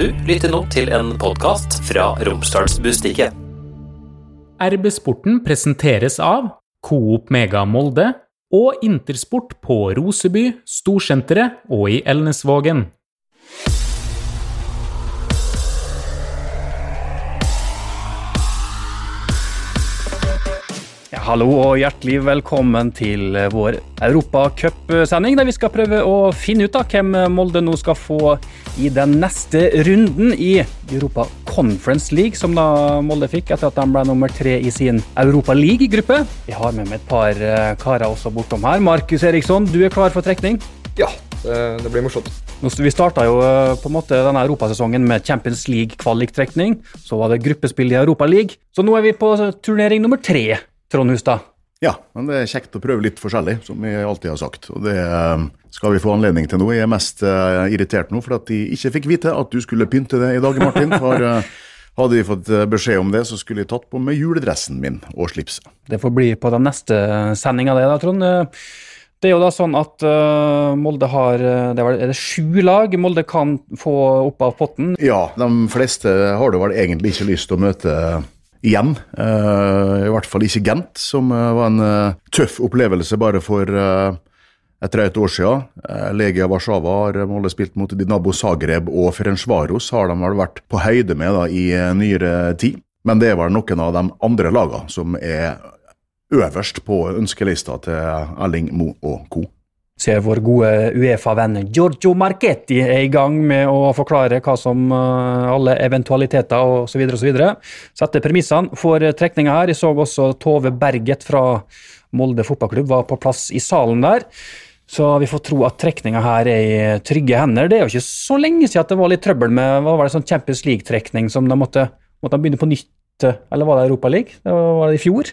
Du lytter nå til en podkast fra Romsdalsbustiket. RB Sporten presenteres av Coop Mega Molde og Intersport på Roseby, Storsenteret og i Elnesvågen. Hallo og hjertelig velkommen til vår Europacupsending, der vi skal prøve å finne ut da hvem Molde nå skal få i den neste runden i Europa Conference League, som da Molde fikk etter at de ble nummer tre i sin Europa League-gruppe. Jeg har med meg et par eh, karer også bortom her. Markus Eriksson, du er klar for trekning? Ja, det, blir morsomt. Vi starta jo eh, på en måte denne europasesongen med Champions League-kvaliktrekning. Så var det gruppespill i Europa League. Så nå er vi på turnering nummer tre, Trond Hustad. Ja, men det er kjekt å prøve litt forskjellig, som vi alltid har sagt. Og det eh, skal vi få anledning til nå. Jeg er mest eh, irritert nå for at de ikke fikk vite at du skulle pynte det i dag, Martin. For eh, hadde de fått beskjed om det, så skulle jeg tatt på meg juledressen min og slipset. Det får bli på den neste sendinga, det da, Trond. Det er jo da sånn at Molde har det er det sju lag Molde kan få opp av potten. Ja, de fleste har det vel egentlig ikke lyst til å møte igjen. Uh, I hvert fall ikke Gent, som uh, var en uh, tøff opplevelse bare for et drøyt år siden. Legia Warszawa har målet spilt mot Dinabo Zagreb, og Ferencvaros har de vel vært på høyde med da, i nyere tid. Men det er vel noen av de andre lagene som er øverst på ønskelista til Erling Mo og co. Ser vår gode Uefa-venn Giorgio Marchetti er i gang med å forklare hva som eh, alle eventualiteter osv. osv. Sette premissene for trekninga her. Jeg så også Tove Berget fra Molde fotballklubb var på plass i salen der. Så vi får tro at trekninga her er i trygge hender. Det er jo ikke så lenge siden at det var litt trøbbel med hva var det, sånn Champions League-trekning som de måtte, måtte begynne på nytt, eller var det Europa League? Det var, det i fjor?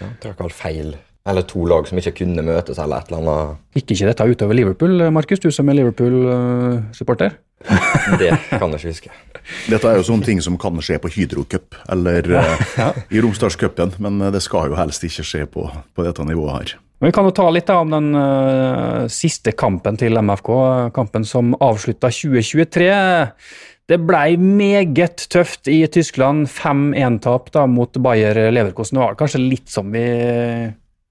Ja, det var feil. Eller to lag som ikke kunne møtes, eller et eller annet. Gikk ikke dette utover Liverpool, Markus, du som er Liverpool-supporter? Det kan jeg ikke huske. Dette er jo sånne ting som kan skje på Hydro Cup eller eh, i Romsdalscupen, men eh, det skal jo helst ikke skje på, på dette nivået her. Men Vi kan jo ta litt om den uh, siste kampen til MFK, kampen som avslutta 2023. Det blei meget tøft i Tyskland. 5-1-tap mot Bayer Leverkosen. Det var kanskje litt som vi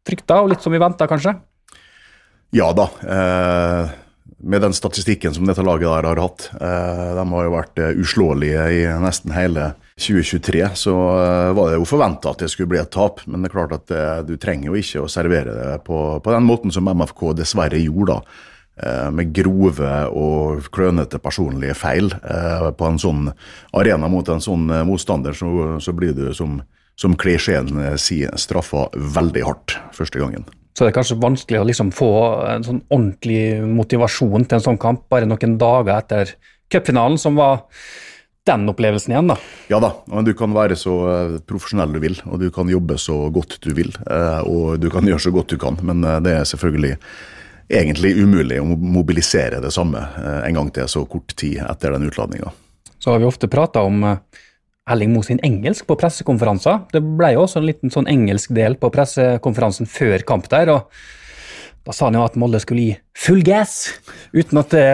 frykta, og litt som vi venta, kanskje? Ja da. Eh, med den statistikken som dette laget der har hatt, eh, de har jo vært eh, uslåelige i nesten hele 2023, så eh, var det jo forventa at det skulle bli et tap. Men det er klart at eh, du trenger jo ikke å servere det på, på den måten som MFK dessverre gjorde. da. Eh, med grove og klønete personlige feil på en sånn arena mot en sånn motstander, så, så blir du, som, som klisjeen sier, straffa veldig hardt første gangen. Så det er kanskje vanskelig å liksom få en sånn ordentlig motivasjon til en sånn kamp bare noen dager etter cupfinalen, som var den opplevelsen igjen, da. Ja da, men du kan være så eh, profesjonell du vil, og du kan jobbe så godt du vil, eh, og du kan gjøre så godt du kan, men eh, det er selvfølgelig egentlig umulig å mobilisere det samme en gang til så kort tid etter den utladninga. Så har vi ofte prata om eh, Erling Moe sin engelsk på pressekonferanser. Det ble jo også en liten sånn engelsk del på pressekonferansen før kamp der. og Da sa han jo at Molde skulle gi full gass, uten at det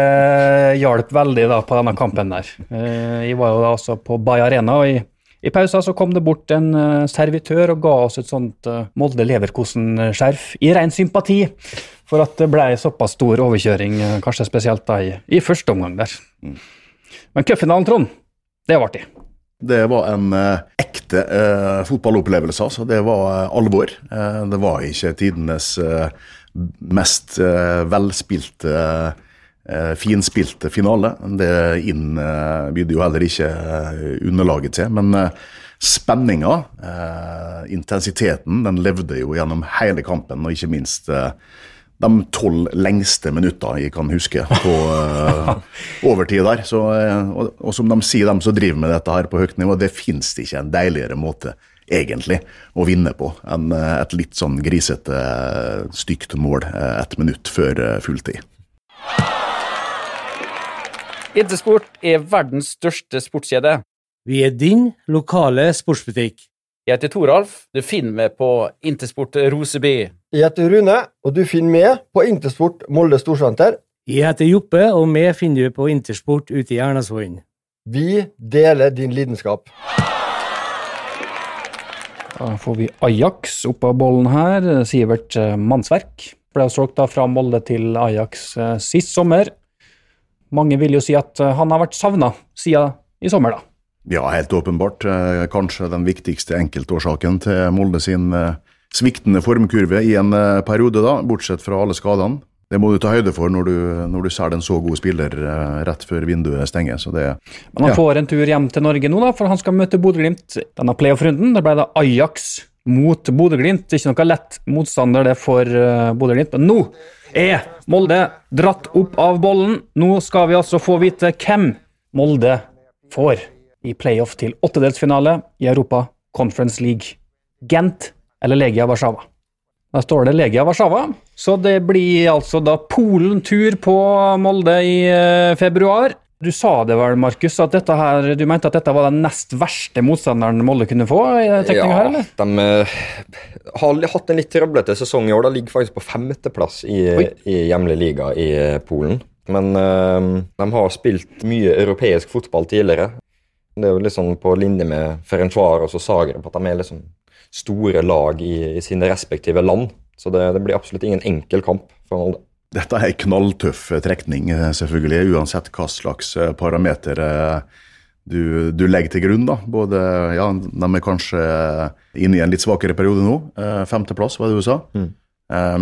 hjalp veldig da på denne kampen der. Eh, Jeg var jo da også på Bay Arena, og i, i pausa så kom det bort en eh, servitør og ga oss et sånt eh, Molde Leverkosen-skjerf i ren sympati for at det ble såpass stor overkjøring, kanskje spesielt da i, i første omgang der. Men cupfinalen, Trond, det var artig. Det var en eh, ekte eh, fotballopplevelse, altså. Det var eh, alvor. Eh, det var ikke tidenes eh, mest eh, velspilte, finspilte finale. Det innbydde jo heller ikke underlaget til. Men spenninga, intensiteten, den levde jo gjennom hele kampen, og ikke minst eh, de tolv lengste minutter jeg kan huske på uh, overtid der. Så, eh, og, og som de sier, de som driver med dette her på høyt nivå, det det ikke en deiligere måte egentlig å vinne på enn eh, et litt sånn grisete, stygt mål et ett minutt før fulltid. Intersport er verdens største sportskjede. Vi er din lokale sportsbutikk. Jeg heter Toralf. Du finner meg på Intersport Roseby. Jeg heter Rune, og du finner meg på Intersport Molde Storsenter. Jeg heter Joppe, og vi finner du på Intersport ute i Ernasvollen. Vi deler din lidenskap. Da får vi Ajax opp av bollen her. Sivert eh, Mannsverk ble solgt fra Molde til Ajax eh, sist sommer. Mange vil jo si at eh, han har vært savna siden i sommer, da. Ja, helt åpenbart. Eh, Kanskje den viktigste enkeltårsaken til Molde sin eh, sviktende formkurve i en eh, periode, da, bortsett fra alle skadene. Det må du ta høyde for når du, når du selger en så god spiller rett før vinduet stenger. Så det, Men han Ja. får en tur hjem til Norge nå, da, for han skal møte Bodø-Glimt. Denne playoff-runden Da ble det Ajax mot Bodø-Glimt. Ikke noe lett motstander det for Bodø-Glimt. Men nå er Molde dratt opp av bollen. Nå skal vi altså få vite hvem Molde får i playoff til åttedelsfinale i Europa Conference League. Gent eller Legia Warszawa. Da står det Legia Warszawa, så det blir altså da Polen-tur på Molde i eh, februar. Du sa det vel, Markus, at dette her, du mente at dette var den nest verste motstanderen Molde kunne få? i ja, her, eller? de eh, har hatt en litt trøblete sesong i år. De ligger faktisk på femteplass i, Oi. i hjemlig liga i eh, Polen. Men øh, de har spilt mye europeisk fotball tidligere. Det er jo litt sånn på linje med Ferencvaros og Zagreb at de er liksom store lag i, i sine respektive land. Så det, det blir absolutt ingen enkel kamp for Molde. dette er knalltøff eh, trekning, eh, selvfølgelig, uansett hva slags eh, parameter du, du legger til grunn. da. Både, ja, De er kanskje inne i en litt svakere periode nå. Femteplass, var det du sa. Mm.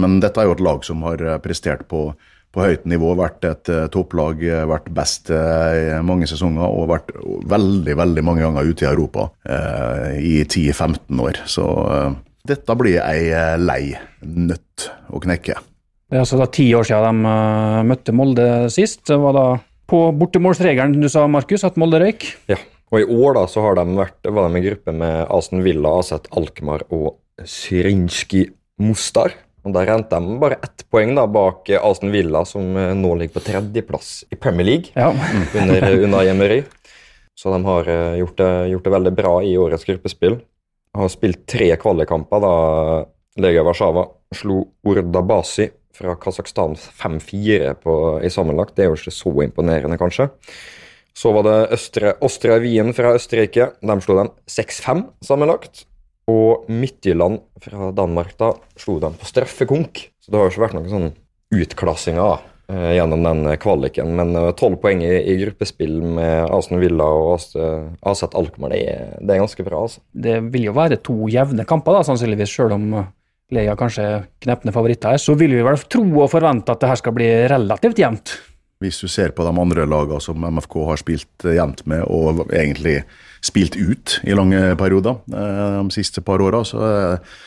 Men dette er jo et lag som har prestert på, på høyt nivå, vært et eh, topplag, eh, vært best eh, i mange sesonger og vært veldig veldig mange ganger ute i Europa eh, i 10-15 år. Så eh, dette blir ei lei nøtt å knekke. Det er altså da ti år siden de møtte Molde sist. Det var da på bortemålsregelen du sa, Markus, at Molde røyk. Ja, og i år da så har de vært, var de i gruppe med Asen Villa, Aset Alkmaar og Syrinski Mostar. Og Der endte de bare ett poeng da bak eh, Aston Villa, som eh, nå ligger på tredjeplass i Premier League Ja. under, under Emery. Så de har eh, gjort det, gjort det veldig bra i årets gruppespill. Har spilt tre kvalikkamper da Lega Warszawa slo Urdabasi fra Kasakhstan 5-4 i sammenlagt. Det er jo ikke så imponerende, kanskje. Så var det Østre, Ostre Wien fra Østerrike. De slo dem 6-5 sammenlagt. Og Midtjylland fra Danmark da slo dem på straffekonk. Så det har jo ikke vært noen sånn utklassinger da, eh, gjennom den eh, kvaliken. Men tolv poeng i, i gruppespill med Asen Villa og AZ Alkmaar, det, det er ganske bra. altså. Det vil jo være to jevne kamper, da, sannsynligvis, selv om eh, Leia kanskje er knepne favoritter her. Så vil vi vel tro og forvente at det her skal bli relativt jevnt. Hvis du ser på de andre lagene som MFK har spilt eh, jevnt med, og egentlig spilt ut i lange perioder eh, de siste par åra, så eh,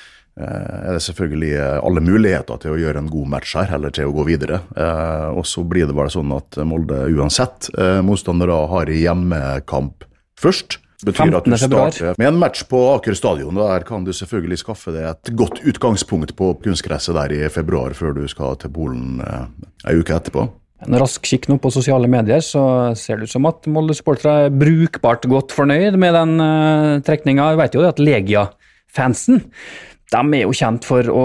er det selvfølgelig alle muligheter til å gjøre en god match her, eller til å gå videre. Og så blir det vel sånn at Molde uansett motstandere har hjemmekamp først. Betyr at du 15. februar. starter med en match på Aker stadion. Der kan du selvfølgelig skaffe deg et godt utgangspunkt på kunstgresset der i februar, før du skal til Polen ei uke etterpå. En rask kikk nå på sosiale medier, så ser det ut som at Molde-supportere er brukbart godt fornøyd med den uh, trekninga. Vi vet jo at Legia-fansen de er jo kjent for å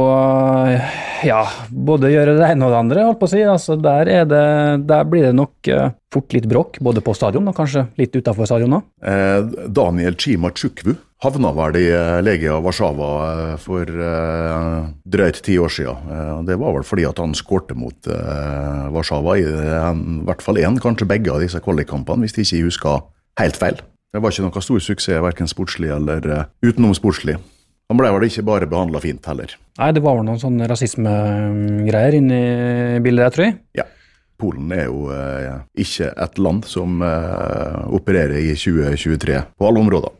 ja, både gjøre det ene og det andre, holdt på å si. Altså, der, er det, der blir det nok uh, fort litt bråk, både på stadion og kanskje litt utafor stadion òg. Eh, Daniel Chima Chukwu havna vel i eh, Legia Warszawa eh, for eh, drøyt ti år siden. Det var vel fordi at han skårte mot Warszawa i hvert fall én, kanskje begge av disse kvalikkampene, hvis de ikke husker helt feil. Det var ikke noe stor suksess, verken sportslig eller utenom sportslig. Han ble vel ikke bare behandla fint heller. Nei, det var vel noen sånne rasismegreier inne i bildet der, tror jeg. Ja. Polen er jo eh, ikke et land som eh, opererer i 2023 på alle områder.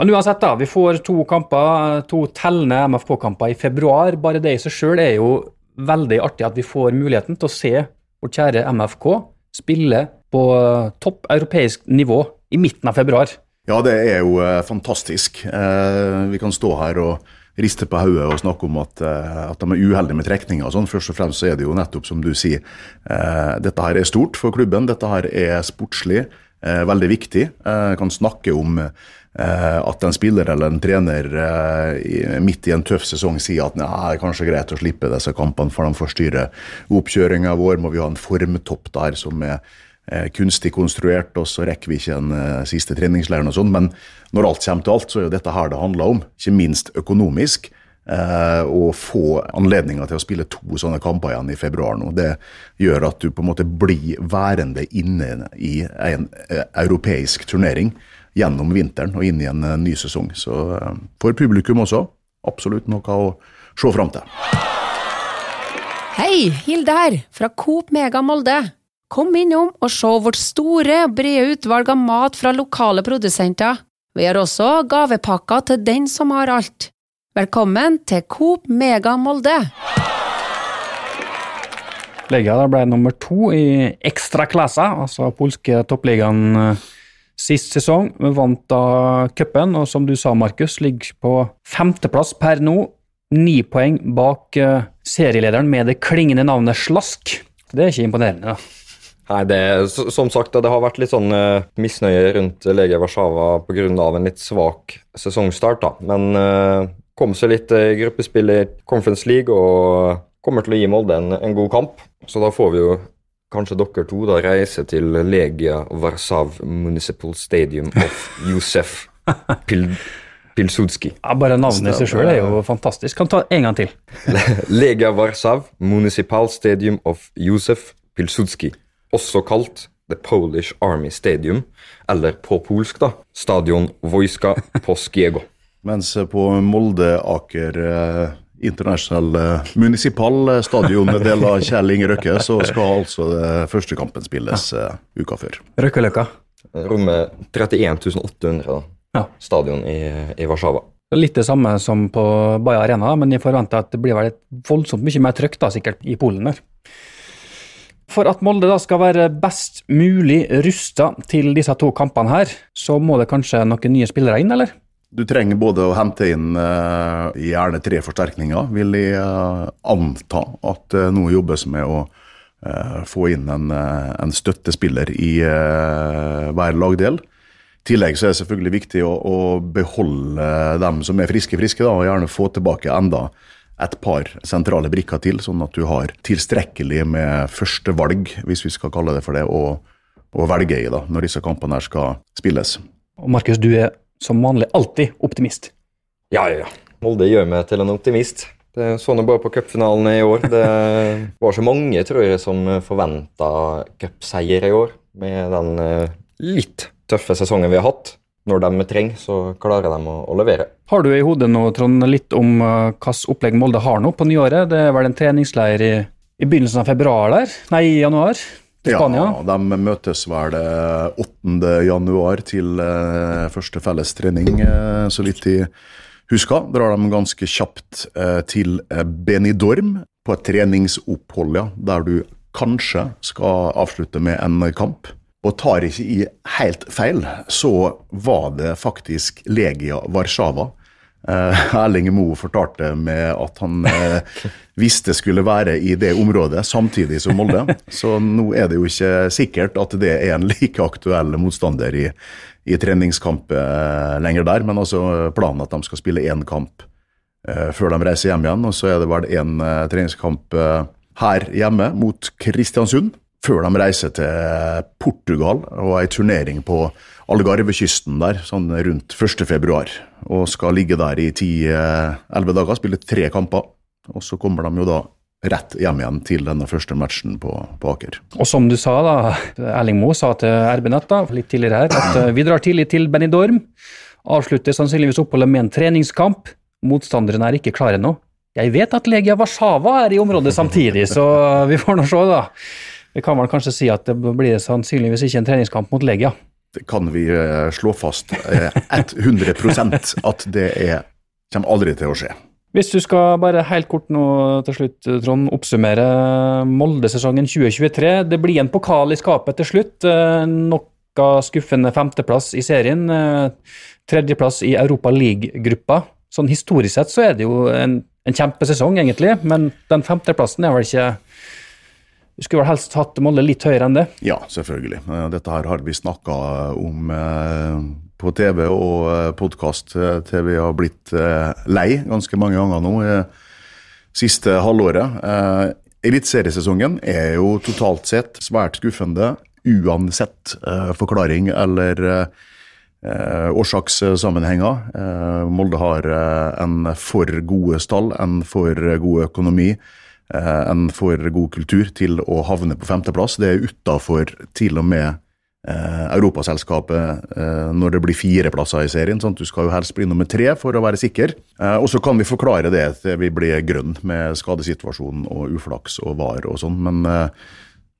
Men uansett, da. Vi får to kamper, to tellende MFK-kamper i februar. Bare det i seg sjøl er jo veldig artig at vi får muligheten til å se vårt kjære MFK spille på topp europeisk nivå i midten av februar. Ja, det er jo eh, fantastisk. Eh, vi kan stå her og riste på hodet og snakke om at, eh, at de er uheldige med trekninger og sånn. Først og fremst så er det jo nettopp som du sier, dette her er stort for klubben. Dette her er sportslig, veldig viktig. Eh, kan snakke om at en spiller eller en trener eh, midt i en tøff sesong sier at det er kanskje greit å slippe disse kampene, for de forstyrrer oppkjøringa vår. Må vi ha en formtopp der som er eh, kunstig konstruert, og så rekker vi ikke eh, siste treningsleir og sånn. Men når alt kommer til alt, så er jo dette her det handler om. Ikke minst økonomisk. Eh, å få anledninga til å spille to sånne kamper igjen i februar nå. Det gjør at du på en måte blir værende inne i en eh, europeisk turnering gjennom vinteren og inn i en eh, ny sesong. Så eh, for publikum også, absolutt noe å se fram til. Hei, Hilde her, fra Coop Mega Molde. Kom innom og se vårt store brede utvalg av mat fra lokale produsenter. Vi har også gavepakker til den som har alt. Velkommen til Coop Mega Molde! Legia ble nummer to i Ekstraklasa, altså polske toppligaen eh, sist sesong. Vi vant da cupen, og som du sa, Markus, ligger på femteplass per nå. Ni poeng bak eh, serielederen med det klingende navnet Slask. Det er ikke imponerende. da. Nei, det, som sagt, det har vært litt sånn uh, misnøye rundt Lege Warszawa pga. en litt svak sesongstart. da. Men uh, kom seg litt i gruppespill i Conference League og kommer til å gi Molde en, en god kamp. Så da får vi jo kanskje dere to da reiser til Legia Warsaw Municipal Stadium of Josef Pil Pilsudski. Ja, bare navnet i seg sjøl er jo fantastisk. Kan ta en gang til. Legia Warsaw Municipal Stadium of Josef Pilsudski, også kalt The Polish Army Stadium, eller på polsk, da, Stadion Wojska Poskiego. Mens på Molde Aker eh, eh, Municipal Stadion del av Kjell Inge Røkke, så skal altså eh, første kampen spilles ja. uka før. Røkkeløkka. Rommet 31 800, da. Ja. Stadion i, i Warszawa. Litt det samme som på Baja Arena, men jeg forventer at det blir vel et voldsomt mye mer trøkk da, sikkert, i Polen der. For at Molde da skal være best mulig rusta til disse to kampene her, så må det kanskje noen nye spillere inn, eller? Du trenger både å hente inn uh, gjerne tre forsterkninger, vil jeg uh, anta at det nå jobbes med å eh, få inn en, eh, en støttespiller i eh, hver lagdel. I tillegg så er det selvfølgelig viktig å, å beholde dem som er friske, friske, da, og gjerne få tilbake enda et par sentrale brikker til, sånn at du har tilstrekkelig med førstevalg, hvis vi skal kalle det for det, å, å velge i da, når disse kampene her skal spilles. Markus, du er som vanlig alltid optimist. Ja, ja, ja. Molde gjør meg til en optimist. Det er sånn bare på cupfinalen i år. Det var så mange, tror jeg, som forventa cupseier i år. Med den eh, litt tøffe sesongen vi har hatt. Når de trenger, så klarer de å, levere. Har du i hodet nå, Trond, litt om uh, hvilket opplegg Molde har nå på nyåret? Det er vel en treningsleir i, i begynnelsen av februar der? Nei, i januar? Spania? Ja, de møtes vel eh, 8. januar til eh, første felles trening, eh, så vidt de husker. Drar de ganske kjapt eh, til eh, Benidorm på et treningsopphold, ja, der du kanskje skal avslutte med en kamp. Og tar ikke i helt feil, så var det faktisk Legia Warszawa. Eh, Erling Moe fortalte med at han eh, visste skulle være i det området samtidig som Molde. Så nå er det jo ikke sikkert at det er en like aktuell motstander i, i treningskamp eh, lenger der. Men altså planen at de skal spille én kamp før de reiser hjem igjen. Og så er det vel eh, treningskamp her hjemme mot Kristiansund. Før de reiser til Portugal og ei turnering på Algarvekysten der, sånn rundt 1. februar. Og skal ligge der i 10-11 dager, spille tre kamper. Og så kommer de jo da rett hjem igjen til denne første matchen på, på Aker. Og som du sa, da, Erling Moe sa til RB Nett da, litt tidligere her, at eh, vi drar tidlig til Benidorm. Avslutter sannsynligvis oppholdet med en treningskamp. Motstanderne er ikke klare nå. Jeg vet at Legia Warszawa er i området samtidig, så vi får nå se, da. Vi kan vel kanskje si at det blir sannsynligvis ikke en treningskamp mot Legia. Det kan vi eh, slå fast eh, 100% at det er, kommer aldri til å skje. Hvis du skal bare helt kort nå til slutt, Trond, oppsummere Molde-sesongen 2023. Det blir en pokal i skapet til slutt. Eh, Noe skuffende femteplass i serien. eh, Tredjeplass i Europa League-gruppa. Sånn historisk sett så er det jo en, en kjempesesong, egentlig, men den femteplassen er vel ikke Du skulle vel helst hatt Molde litt høyere enn det? Ja, selvfølgelig. Eh, Dette her har vi snakka om eh, på TV og podkast til vi har blitt eh, lei ganske mange ganger nå eh, siste halvåret. Eh, Eliteseriesesongen er jo totalt sett svært skuffende. uansett eh, forklaring eller eh, årsakssammenhenger. Eh, Molde har eh, en for gode stall, en for god økonomi, eh, en for god kultur til å havne på femteplass. Det er utafor til og med eh, Europaselskapet eh, når det blir fire plasser i serien. Sant? Du skal jo helst bli nummer tre for å være sikker. Eh, og så kan vi forklare det til vi blir grønn med skadesituasjonen og uflaks og var og sånn, men eh,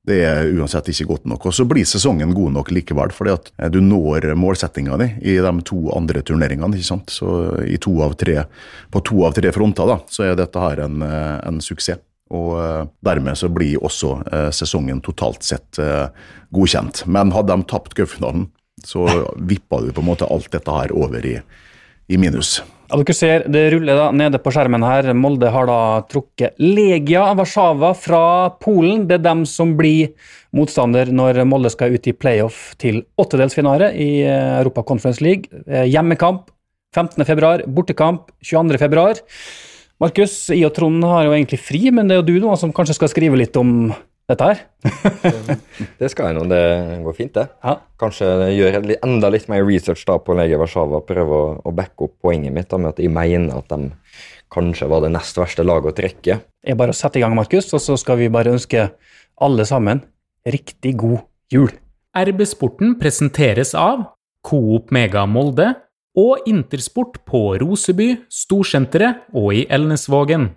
det er uansett ikke godt nok. Og så blir sesongen god nok likevel, fordi at eh, du når målsettinga di i de to andre turneringene. ikke sant? Så to tre, på to av tre fronter da, så er dette her en, eh, en suksess. Og eh, dermed så blir også eh, sesongen totalt sett eh, godkjent. Men hadde de tapt cupfinalen, så vippa du på en måte alt dette her over i, i minus. Ja, dere ser det ruller da nede på skjermen her. Molde har da trukket Legia Warszawa fra Polen. Det er dem som blir motstander når Molde skal ut i playoff til åttedelsfinale i Europa Conference League. Hjemmekamp 15.2, bortekamp 22.2. Markus, jeg og Trond har jo egentlig fri, men det er jo du nå som kanskje skal skrive litt om dette her? Det skal jeg nå, det går fint, det. Ja. Kanskje gjøre enda litt mer research da på Lege Warszawa. Prøve å, å backe opp poenget mitt da, med at jeg mener at de kanskje var det nest verste laget å trekke. Det er bare å sette i gang, Markus, og så skal vi bare ønske alle sammen riktig god jul. RB-sporten presenteres av Coop Mega Molde og Intersport på Roseby, Storsenteret og i Elnesvågen.